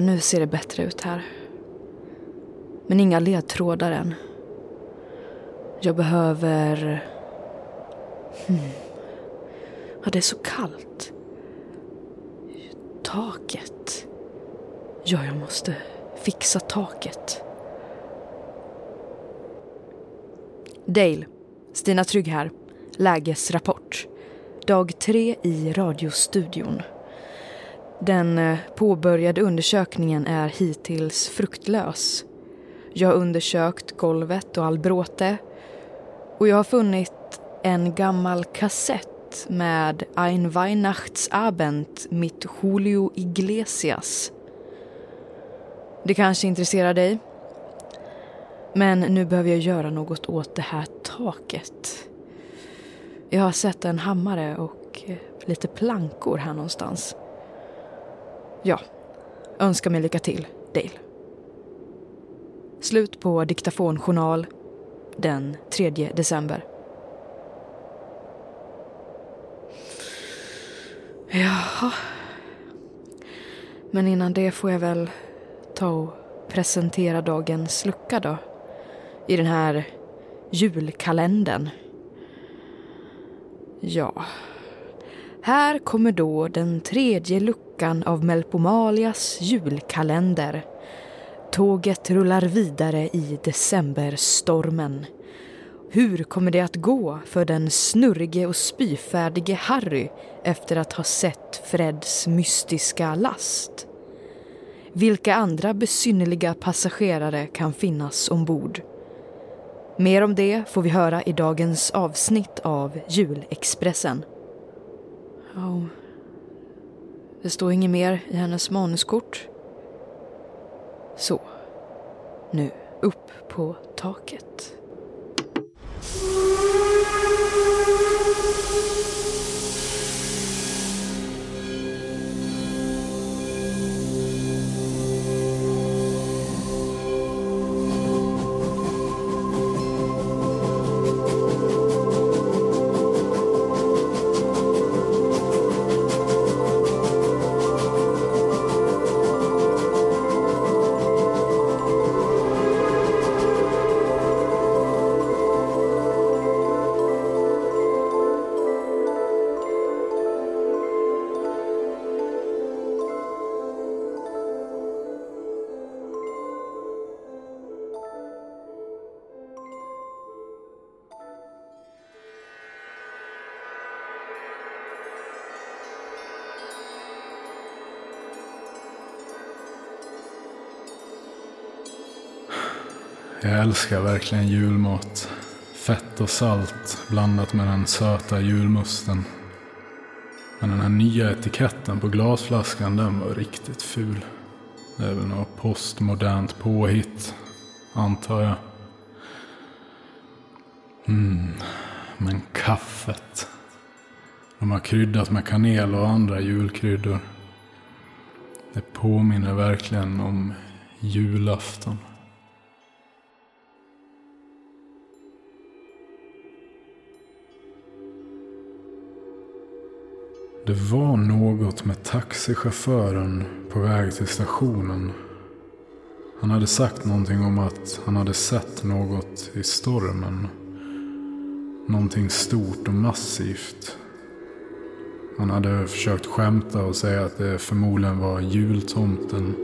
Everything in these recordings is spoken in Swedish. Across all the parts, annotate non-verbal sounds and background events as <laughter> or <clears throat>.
Ja. Nu ser det bättre ut här. Men inga ledtrådar än. Jag behöver... Hmm. Ja, det är så kallt. Taket. Ja, jag måste fixa taket. Dale. Stina Trygg här. Lägesrapport. Dag tre i radiostudion. Den eh, påbörjade undersökningen är hittills fruktlös. Jag har undersökt golvet och all bråte och jag har funnit en gammal kassett med Ein Weihnachtsabend mit Julio Iglesias. Det kanske intresserar dig? Men nu behöver jag göra något åt det här taket. Jag har sett en hammare och eh, lite plankor här någonstans. Ja, önska mig lycka till, Dale. Slut på diktafonjournal den 3 december. Jaha. Men innan det får jag väl ta och presentera dagens lucka då. I den här julkalendern. Ja. Här kommer då den tredje luckan av Melpomalias julkalender. Tåget rullar vidare i decemberstormen. Hur kommer det att gå för den snurrige och spyfärdige Harry efter att ha sett Freds mystiska last? Vilka andra besynnerliga passagerare kan finnas ombord? Mer om det får vi höra i dagens avsnitt av Julexpressen. Oh. Det står inget mer i hennes manuskort. Så. Nu upp på taket. Jag älskar verkligen julmat. Fett och salt blandat med den söta julmusten. Men den här nya etiketten på glasflaskan den var riktigt ful. Det är väl något postmodernt påhitt, antar jag. Mm, men kaffet. De har kryddat med kanel och andra julkryddor. Det påminner verkligen om julafton. Det var något med taxichauffören på väg till stationen. Han hade sagt någonting om att han hade sett något i stormen. Någonting stort och massivt. Han hade försökt skämta och säga att det förmodligen var jultomten.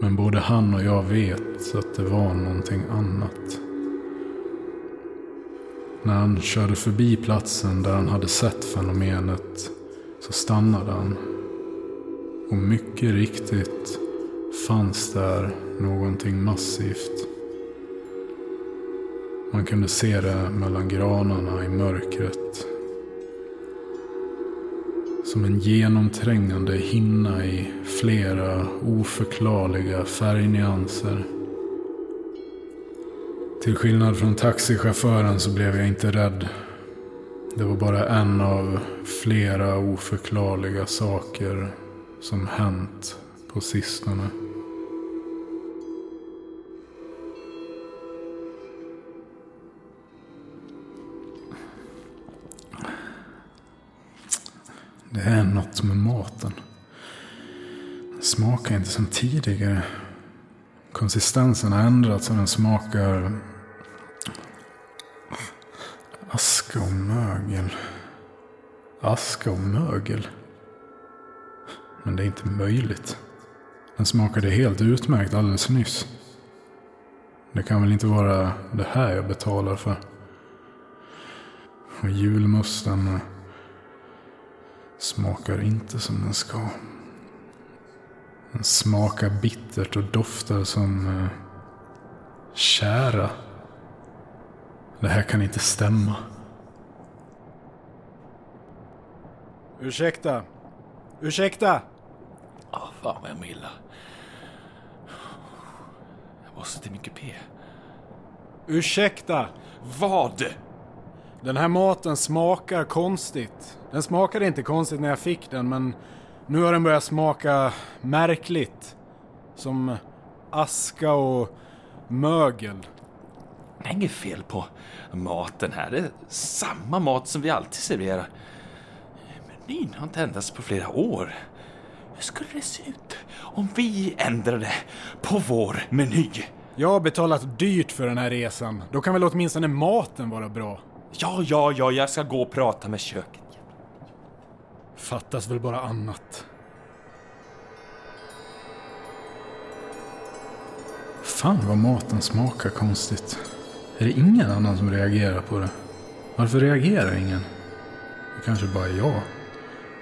Men både han och jag vet att det var någonting annat. När han körde förbi platsen där han hade sett fenomenet så stannade han. Och mycket riktigt fanns där någonting massivt. Man kunde se det mellan granarna i mörkret. Som en genomträngande hinna i flera oförklarliga färgnyanser. Till skillnad från taxichauffören så blev jag inte rädd. Det var bara en av flera oförklarliga saker som hänt på sistone. Det är något med maten. Den smakar inte som tidigare. Konsistensen har ändrats och den smakar aska och mögel. Aska och mögel. Men det är inte möjligt. Den smakade helt utmärkt alldeles nyss. Det kan väl inte vara det här jag betalar för. Och julmusten eh, smakar inte som den ska. Den smakar bittert och doftar som eh, kära. Det här kan inte stämma. Ursäkta. Ursäkta! Ja, oh, fan vad jag mår illa. Jag måste till min kupé. Ursäkta! Vad? Den här maten smakar konstigt. Den smakade inte konstigt när jag fick den, men nu har den börjat smaka märkligt. Som aska och mögel. Det är inget fel på maten här. Det är samma mat som vi alltid serverar. Menyn har inte ändrats på flera år. Hur skulle det se ut om vi ändrade på vår meny? Jag har betalat dyrt för den här resan. Då kan väl åtminstone maten vara bra? Ja, ja, ja, jag ska gå och prata med köket. Fattas väl bara annat. Fan vad maten smakar konstigt. Är det ingen annan som reagerar på det? Varför reagerar ingen? Det kanske bara är jag.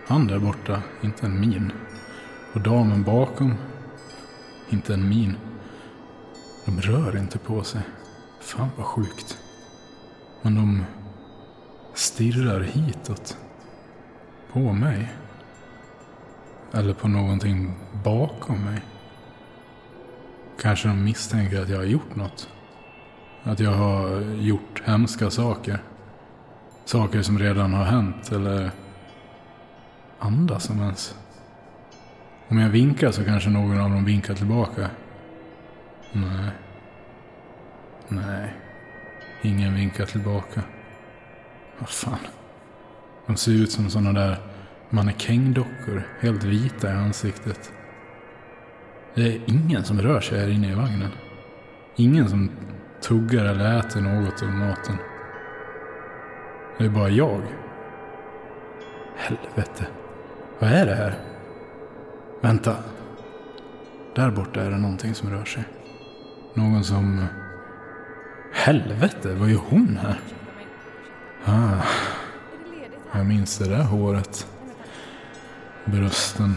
Han där borta, inte en min. Och damen bakom, inte en min. De rör inte på sig. Fan vad sjukt. Men de stirrar hitåt. På mig. Eller på någonting bakom mig. Kanske de misstänker att jag har gjort något. Att jag har gjort hemska saker. Saker som redan har hänt eller andas som ens. Om jag vinkar så kanske någon av dem vinkar tillbaka. Nej. Nej. Ingen vinkar tillbaka. Vad fan. De ser ut som sådana där mannekängdockor. Helt vita i ansiktet. Det är ingen som rör sig här inne i vagnen. Ingen som tuggar eller äter något av maten. Det är bara jag. Helvete. Vad är det här? Vänta. Där borta är det någonting som rör sig. Någon som... Helvete, vad gör hon här? Ah. Jag minns det där håret. Brösten.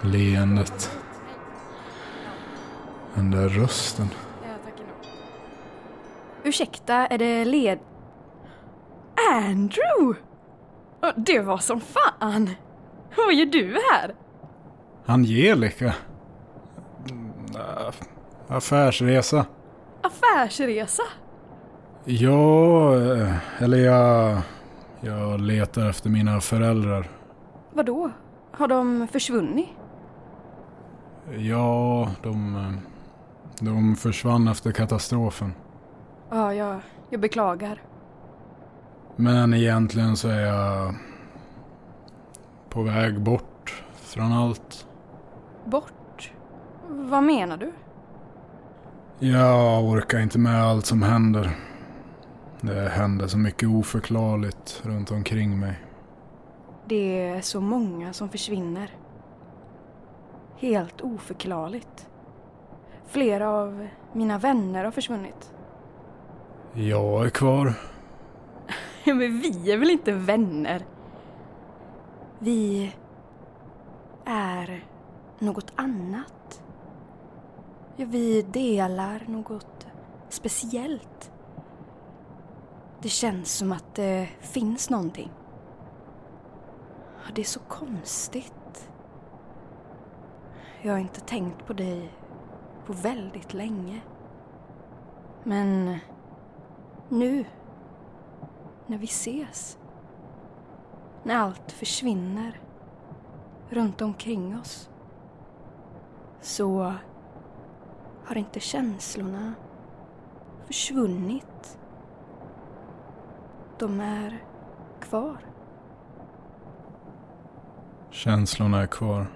Leendet. Den där rösten. Ursäkta, är det led... Andrew! Det var som fan! Vad gör du här? Angelica? Affärsresa. Affärsresa? Ja, eller jag... Jag letar efter mina föräldrar. Vadå? Har de försvunnit? Ja, de... De försvann efter katastrofen. Ja, jag, jag beklagar. Men egentligen så är jag på väg bort från allt. Bort? Vad menar du? Jag orkar inte med allt som händer. Det händer så mycket oförklarligt runt omkring mig. Det är så många som försvinner. Helt oförklarligt. Flera av mina vänner har försvunnit. Jag är kvar. Men vi är väl inte vänner? Vi är något annat. Ja, vi delar något speciellt. Det känns som att det finns någonting. Det är så konstigt. Jag har inte tänkt på dig på väldigt länge. Men nu, när vi ses, när allt försvinner runt omkring oss, så har inte känslorna försvunnit. De är kvar. Känslorna är kvar.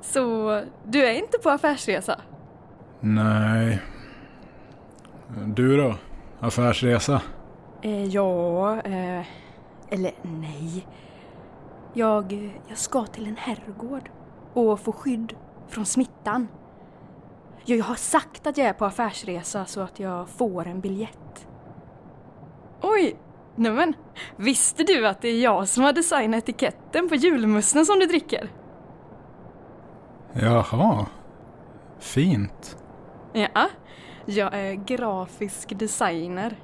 Så du är inte på affärsresa? Nej. Du då? Affärsresa? Eh, ja, eh, eller nej. Jag, jag ska till en herrgård och få skydd från smittan. Jag har sagt att jag är på affärsresa så att jag får en biljett. Oj! Nämen, visste du att det är jag som har designat etiketten på julmusten som du dricker? Jaha. Fint. Ja, jag är grafisk designer.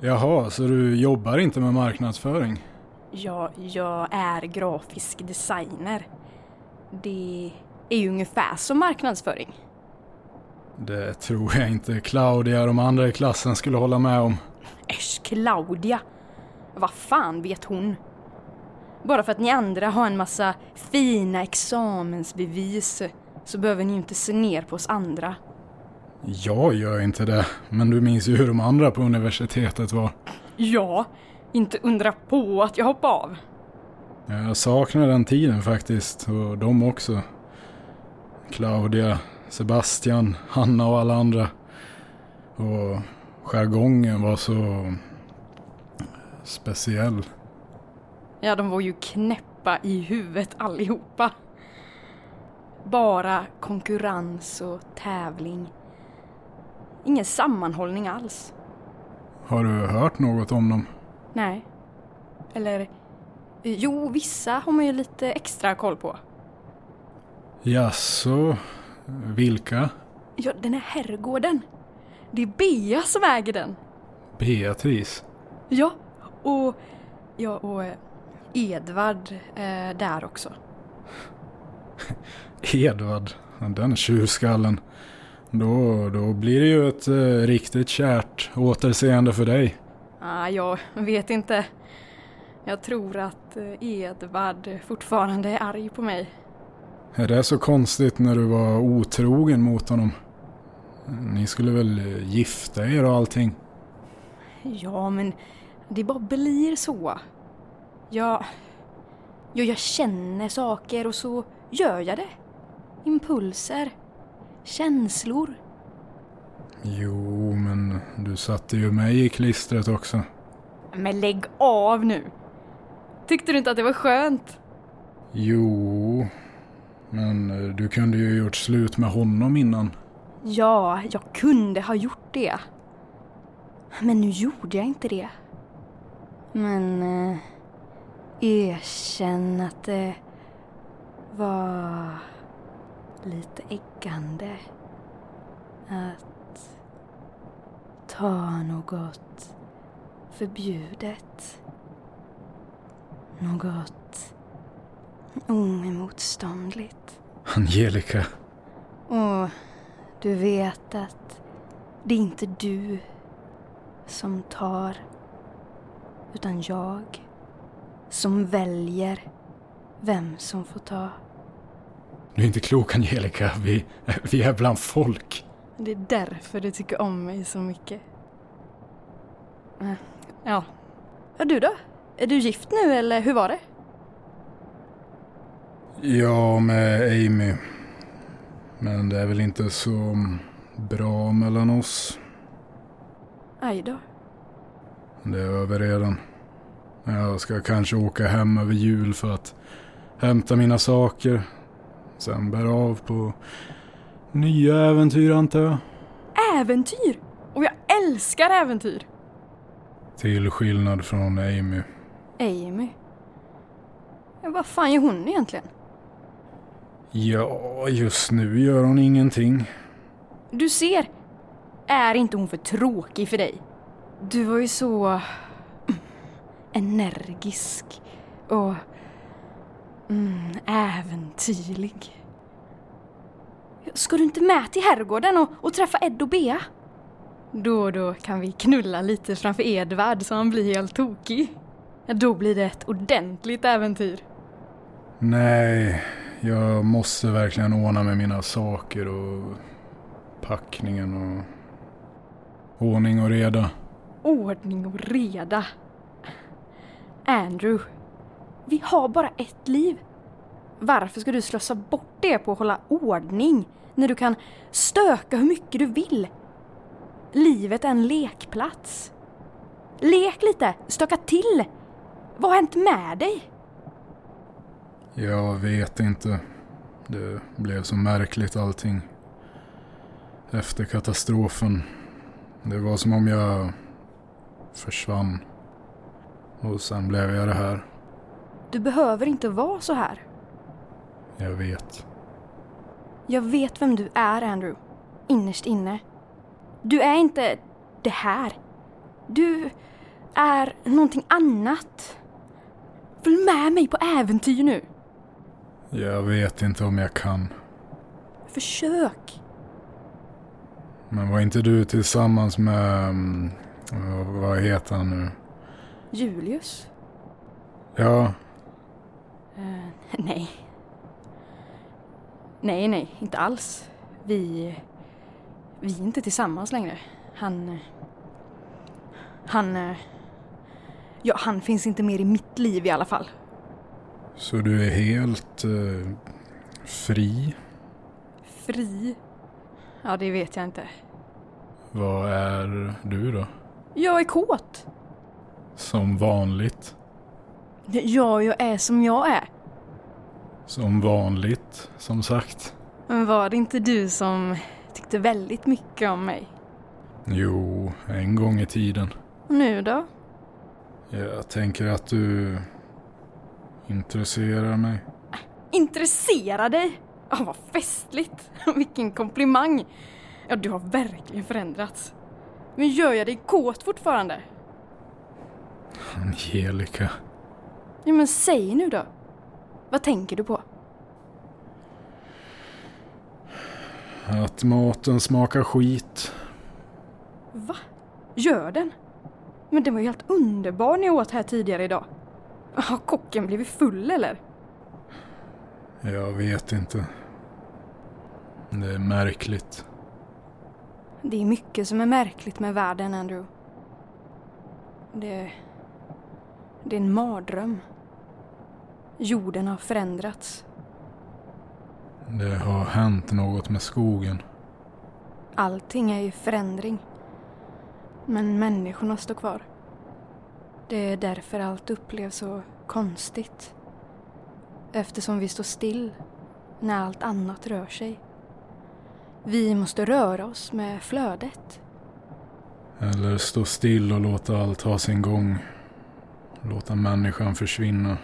Jaha, så du jobbar inte med marknadsföring? Ja, jag är grafisk designer. Det är ju ungefär som marknadsföring. Det tror jag inte Claudia och de andra i klassen skulle hålla med om. Äsch, Claudia! Vad fan vet hon? Bara för att ni andra har en massa fina examensbevis så behöver ni ju inte se ner på oss andra. Jag gör inte det, men du minns ju hur de andra på universitetet var. Ja, inte undra på att jag hoppade av. Jag saknar den tiden faktiskt, och de också. Claudia, Sebastian, Hanna och alla andra. Och jargongen var så speciell. Ja, de var ju knäppa i huvudet allihopa. Bara konkurrens och tävling. Ingen sammanhållning alls. Har du hört något om dem? Nej. Eller, jo, vissa har man ju lite extra koll på. Jaså, vilka? Ja, den här herrgården. Det är Bea som äger den. Beatrice? Ja, och, ja, och eh, Edvard är där också. <laughs> Edvard, den tjurskallen. Då, då blir det ju ett eh, riktigt kärt återseende för dig. Ah, jag vet inte. Jag tror att eh, Edvard fortfarande är arg på mig. Är det så konstigt när du var otrogen mot honom? Ni skulle väl eh, gifta er och allting? Ja, men det bara blir så. Jag, jag, jag känner saker och så gör jag det. Impulser. Känslor. Jo, men du satte ju mig i klistret också. Men lägg av nu! Tyckte du inte att det var skönt? Jo, men du kunde ju gjort slut med honom innan. Ja, jag kunde ha gjort det. Men nu gjorde jag inte det. Men eh, erkänn att det var lite äggande att ta något förbjudet. Något oemotståndligt. Angelica, Och du vet att det är inte du som tar, utan jag som väljer vem som får ta. Du är inte klok Angelica. Vi, vi är bland folk. Det är därför du tycker om mig så mycket. Ja. Ja, du då? Är du gift nu eller hur var det? Ja, med Amy. Men det är väl inte så bra mellan oss. Aj då. Det är över redan. Jag ska kanske åka hem över jul för att hämta mina saker. Sen bära av på nya äventyr antar jag. Äventyr! Och jag älskar äventyr! Till skillnad från Amy. Amy. Vad fan gör hon egentligen? Ja, just nu gör hon ingenting. Du ser! Är inte hon för tråkig för dig? Du var ju så... mm, energisk och... Mm, äventyrlig. Ska du inte med till herrgården och, och träffa Ed och Bea? Då och då kan vi knulla lite framför Edvard så han blir helt tokig. Då blir det ett ordentligt äventyr. Nej, jag måste verkligen ordna med mina saker och packningen och ordning och reda. Ordning och reda. Andrew, vi har bara ett liv. Varför ska du slösa bort det på att hålla ordning när du kan stöka hur mycket du vill? Livet är en lekplats. Lek lite, stöka till. Vad har hänt med dig? Jag vet inte. Det blev så märkligt allting. Efter katastrofen. Det var som om jag försvann. Och sen blev jag det här. Du behöver inte vara så här. Jag vet. Jag vet vem du är, Andrew. Innerst inne. Du är inte det här. Du är någonting annat. Följ med mig på äventyr nu. Jag vet inte om jag kan. Försök. Men var inte du tillsammans med... mm, vad- Vad heter han nu? Julius? Ja, Eh, nej. Nej, nej, inte alls. Vi... Vi är inte tillsammans längre. Han... Han... Ja, han finns inte mer i mitt liv i alla fall. så du är helt eh, fri? Fri? Ja, det vet jag inte. Vad är du då? Jag är kåt. Som vanligt? Ja, jag är som jag är. Som vanligt, som sagt. Men var det inte du som tyckte väldigt mycket om mig? Jo, en gång i tiden. Och nu då? Jag tänker att du intresserar mig. Intressera dig? Ja, vad festligt! <laughs> Vilken komplimang! Ja, du har verkligen förändrats. Men gör jag dig kåt fortfarande? Angelica. Ja, men säg nu då. Vad tänker du på? Att maten smakar skit. Va? Gör den? Men den var ju helt underbar när jag åt här tidigare idag. Har kocken blivit full eller? Jag vet inte. Det är märkligt. Det är mycket som är märkligt med världen, Andrew. Det... Det är en mardröm. Jorden har förändrats. Det har hänt något med skogen. Allting är ju förändring. Men människorna står kvar. Det är därför allt upplevs så konstigt. Eftersom vi står still när allt annat rör sig. Vi måste röra oss med flödet. Eller stå still och låta allt ha sin gång. Låta människan försvinna.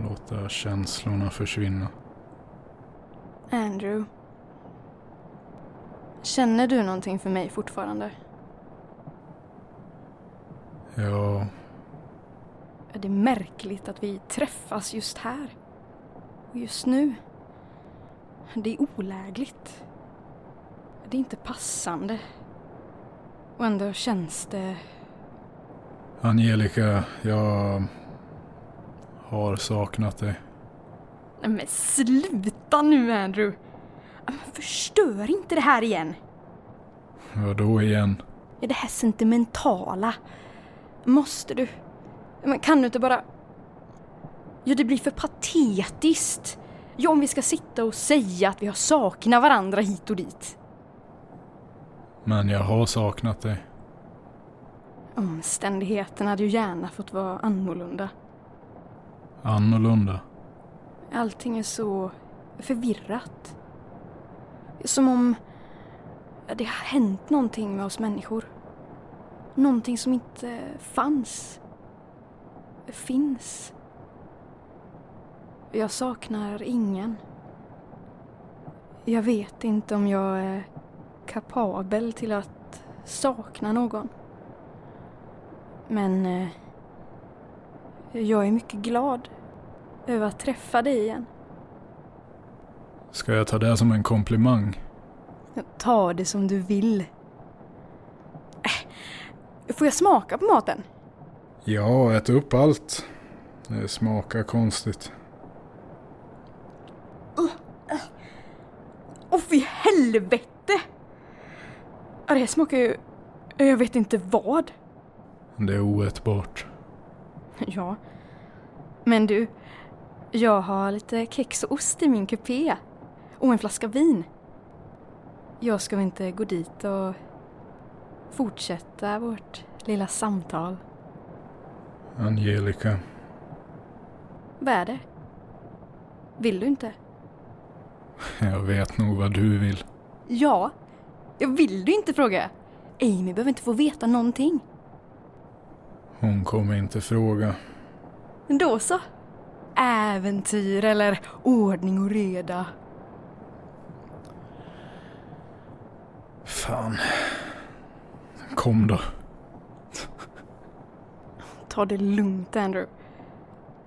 Låta känslorna försvinna. Andrew. Känner du någonting för mig fortfarande? Ja, Är det märkligt att vi träffas just här? Och just nu? Det är olägligt. Det är inte passande. Och ändå känns det... Angelica, jag har saknat dig. Men sluta nu Andrew! Men förstör inte det här igen! Vadå igen? Det här sentimentala. Måste du? Men kan du inte bara... Ja, det blir för patetiskt. Ja, om vi ska sitta och säga att vi har saknat varandra hit och dit. Men jag har saknat dig. Omständigheterna hade ju gärna fått vara annorlunda. Annorlunda. Allting är så förvirrat. Som om det har hänt någonting med oss människor. Någonting som inte fanns. Finns. Jag saknar ingen. Jag vet inte om jag är kapabel till att sakna någon. Men eh, jag är mycket glad över att träffa dig igen. Ska jag ta det som en komplimang? Ta det som du vill. Äh, får jag smaka på maten? Ja, ät upp allt. Det smakar konstigt. Åh fy helvete! Det här smakar ju... Jag vet inte vad. Det är oätbart. <laughs> Ja. Men du, Jag har lite kex och ost i min kupé. Och en flaska vin. Jag ska väl inte gå dit och fortsätta vårt lilla samtal. Angelica, Vad är det? Vill du inte? <laughs> jag vet nog vad du vill. Ja. Jag vill du inte fråga? Amy behöver inte få veta någonting. Hon kommer inte fråga. Då så. Äventyr eller ordning och reda. Fan. Kom då. Ta det lugnt Andrew.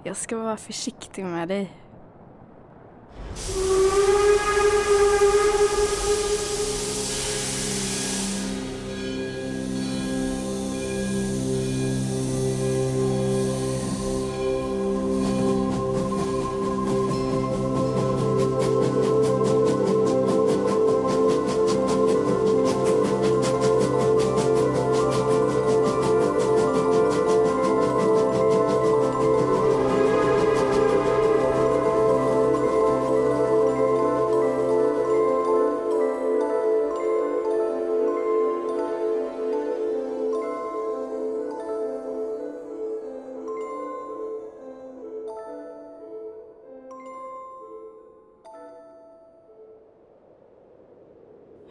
Jag ska vara försiktig med dig.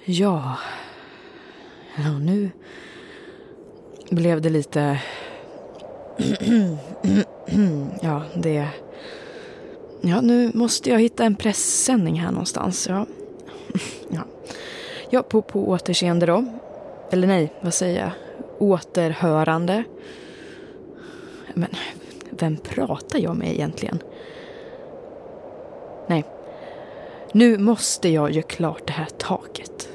Ja. Ja, nu blev det lite... <clears throat> ja, det... Ja, nu måste jag hitta en pressändning här någonstans. Ja, ja. ja på, på återseende då. Eller nej, vad säger jag? Återhörande. Men vem pratar jag med egentligen? Nej, nu måste jag göra klart det här taket.